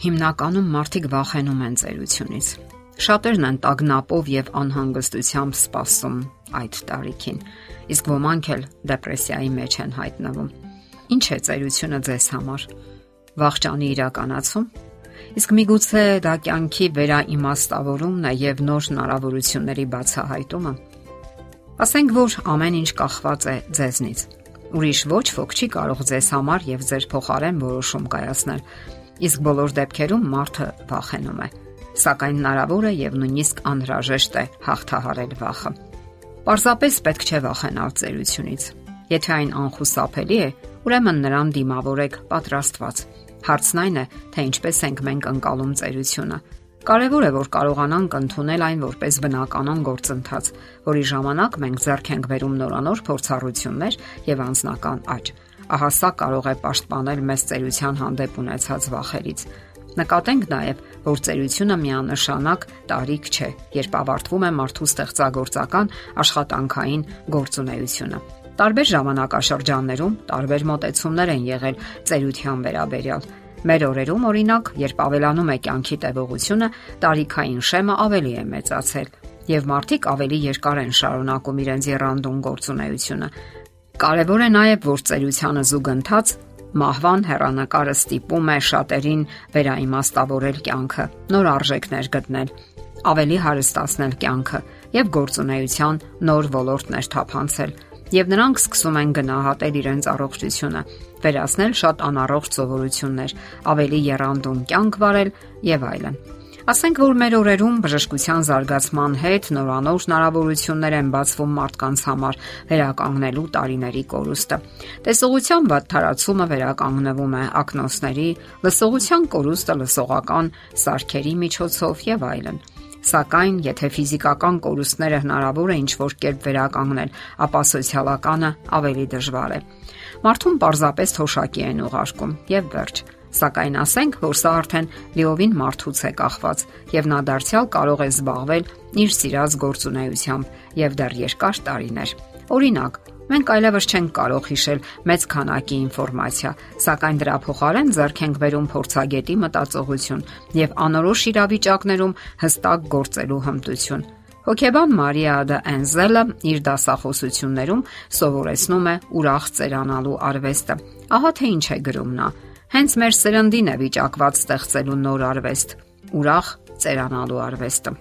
Հիմնականում մարդիկ վախենում են ծերությունից։ Շատերն են տագնապով եւ անհանգստությամբ սպասում այդ տարիքին, իսկ ոմանք էլ դեպրեսիայի մեջ են հայտնվում։ Ինչ է ծերությունը ձեզ համար։ Վախճանի իրականացում։ Իսկ միգուցե դա կյանքի վերաիմաստավորումն է եւ նոր հնարավորությունների բացահայտումը։ Ասենք որ ամեն ինչ կախված է ձեզնից։ Ուրիշ ոչ ոք չի կարող ձեզ համար եւ ձեր փոխարեն որոշում կայացնել իսկ բոլոր դեպքերում մարդը վախենում է։ Սակայն հնարավոր է եւ նույնիսկ անհրաժեշտ է հաղթահարել վախը։ Պարզապես պետք չէ վախենալ ծերությունից։ Եթե այն անխուսափելի է, ուրեմն նրան դիմավորեք պատրաստված։ Հարցն այն է, թե ինչպես ենք մենք անցալում ծերությունը։ Կարևոր է, որ կարողանանք ընդունել այն որպես բնականon գործընթաց, որի ժամանակ մենք ձեռք ենք բերում նորանոր փորձառություններ եւ անznական աճ ահա սա կարող է պաշտպանել մեծ ծերության հանդեպ ունեցած վախերից։ Նկատենք նաև, որ ծերությունը միանշանակ տարիք չէ, երբ ավարտվում է մարդու ստեղծագործական աշխատանքային գործունեությունը։ Տարբեր ժամանակաշրջաններում տարբեր մոտեցումներ են եղել ծերության վերաբերյալ։ Մեր օրերում օրինակ, երբ ավելանում է կյանքի տևողությունը, տարիքային շեմը ավելի է մեծացել եւ մարդիկ ավելի երկար են շարունակում իրենց երանդուն գործունեությունը, Կարևոր է նաև, որ ծերությանը զուգընթաց մահվան հեռանկարը ստիպում է շատերին վերաիմաստավորել կյանքը, նոր արժեքներ գտնել, ավելի հարստացնել կյանքը եւ գործունեության նոր ոլորտներ թափանցել եւ նրանք սկսում են գնահատել իրենց առողջությունը, վերացնել շատ անառողջ սովորություններ, ավելի երանդուն կյանք վարել եւ այլն։ Ասենք որ մեր օրերում բժշկության զարգացման հետ նորանոր հնարավորություններ են բացվում մարդկանց համար վերականգնելու տարիների կորուստը։ Տեսողության վատ թարացումը վերականգնվում է ակնոսների, լսողության կորուստը լսողական սարքերի միջոցով եւ այլն։ Սակայն, եթե ֆիզիկական կորուստները հնարավոր է ինչ-որ կերպ վերականգնել, ապա սոցիալականը ավելի դժվար է։ Մարդուն պարզապես թոշակի են ուղարկում եւ վերջ։ Սակայն ասենք, որ սա արդեն լիովին մարդուց է կախված եւ նա դարձյալ կարող է զբաղվել իր սիրած գործունեությամբ եւ դեռ երկար տարիներ։ Օրինակ, մենք այլևս չենք կարող հիշել մեծ քանակի ինֆորմացիա, սակայն դրա փոխարեն ձեռք ենք բերում փորձագետի մտածողություն եւ անորոշ իրավիճակներում հստակ գործելու հմտություն։ Հոկեբան Մարիա Ադա Էնզելը իր դասախոսություններում սովորեցնում է ուրախ ծերանալու արվեստը։ Ահա թե ինչ է գրում նա. Հենց մեր սերնդին է վիճակված ստեղծելու նոր արվեստ՝ ուրախ ծերանալու արվեստը։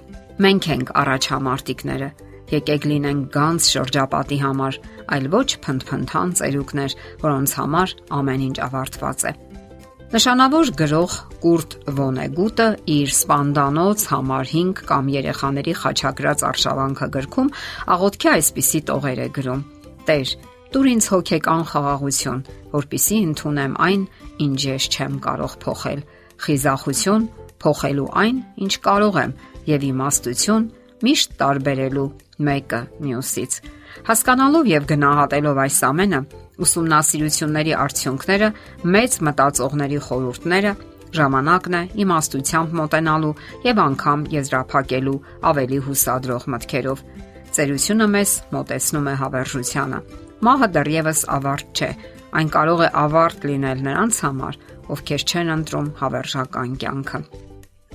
Մենք ենք առաջամարտիկները։ Եկեք լինենք գանց շրջապատի համար, այլ ոչ փնթփնթան ծերուկներ, որոնց համար ամեն ինչ ավարտված է։ Նշանավոր գրող Կուրտ Վոնեգուտը իր Սպանդանոց համար 5 կամ երեխաների խաչակրած արշավանքը գրքում աղոթքի այսպիսի տողեր է գրում. Տեր, Տուր ինձ հոգեկան խաղաղություն, որpիսի ընդունեմ այն, ինչ ես չեմ կարող փոխել։ Խիզախություն փոխելու այն, ինչ կարող եմ, եւ իմաստություն միշտ տարբերելու մեկը մյուսից։ Հասկանալով եւ գնահատելով այս ամենը, ուսումնասիրությունների արդյունքները, մեծ մտածողների խորհուրդները ժամանակն է իմաստությամբ մոտենալու եւ անգամ եզրափակելու ավելի հուսադրող մտքերով։ Ծերությունը մեզ մոտեցնում է հավերժությանը Մահը դեռևս ավարտ չէ։ Այն կարող է ավարտ լինել նրանց համար, ովքեր չեն ընտրում հավերժական կյանքը։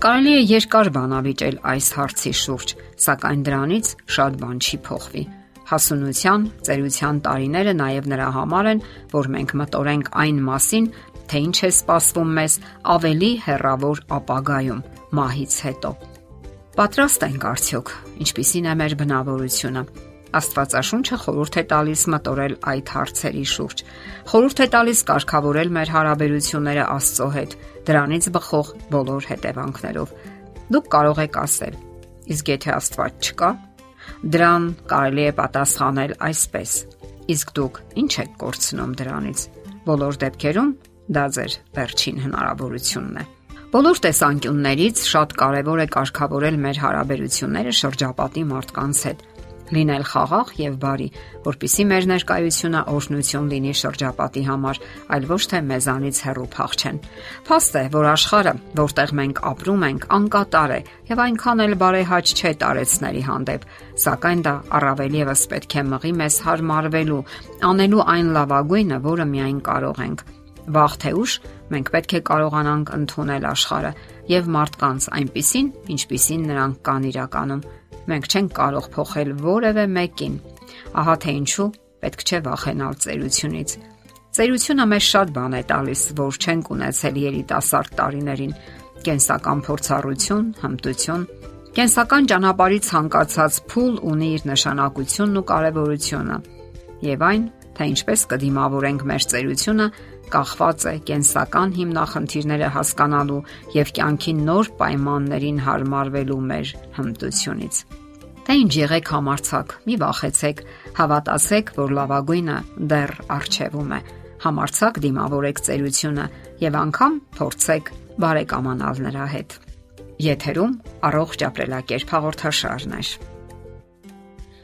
Կարելի է երկար բանավիճել այս հարցի շուրջ, սակայն դրանից շատ բան չի փոխվի։ Հասունության, ծերության տարիները նաև նրա համար են, որ մենք մտորենք այն մասին, թե ինչ է սպասվում մեզ ավելի հեռավոր ապագայում, մահից հետո։ Պատրաստ ենք արդյոք, ինչպիսին է մեր բնավորությունը Աստվածաշունչը խորհուրդ է տալիս մտորել այդ հարցերի շուրջ։ Խորհուրդ է տալիս կարգավորել մեր հարաբերությունները Աստծո հետ, դրանից բխող բոլոր հետևանքներով։ Դուք կարող եք ասել. Իսկ եթե Աստված չկա, դրան կարելի է պատասխանել այսպես. Իսկ դուք ինչ եք կորցնում դրանից։ Բոլոր դեպքերում դա ձեր վերջին հնարավորությունն է։ Բոլոր տեսանկյուններից շատ կարևոր է կարգավորել մեր հարաբերությունները շրջապատի մարդկանց հետ լինել խաղաղ եւ բարի, որpիսի մեր ներկայությունը օրհնություն լինի շրջապատի համար, այլ ոչ թե մեզանից հեռու փախչեն։ Փաստ է, որ աշխարհը, որտեղ մենք ապրում ենք, անկատար է եւ այնքան էլ բարեհաճ չէ տարեցների հանդեպ, սակայն դա առավել եւս պետք է մղի մեզ հարմարվելու, անելու այն լավագույնը, որը միայն կարող ենք Վաղ թե ուշ մենք պետք է կարողանանք ընդունել աշխարհը եւ մարդկանց այնպիսին, ինչպիսին նրանք կան իրականում։ Մենք չենք կարող փոխել որևէ մեկին։ Ահա թե ինչու պետք չէ վախենալ ծերությունից։ Ծերությունը մեզ շատ բան է տալիս, որ չենք ունեցել երիտասարդ տարիներին՝ կենսական փորձառություն, հմտություն, կենսական ճանապարհի ցանկացած փուլ ունի իր նշանակությունն ու կարևորությունը։ Եվ այն, թե ինչպես կդիմավորենք մեր ծերությունը, կախված է կենսական հիմնախնդիրները հասկանալու եւ կյանքի նոր պայմաններին հարմարվելու մեր հմտությունից։ Թե ինչ եղեք համարցակ, մի վախեցեք, հավատացեք, որ լավագույնը դեռ արժևում է։ Համարցակ դիմավորեք ծերությունը եւ անգամ փորձեք բարեկամանալ նրա հետ։ Եթերում առողջ ապրելակերպ հաղորդաշարն է։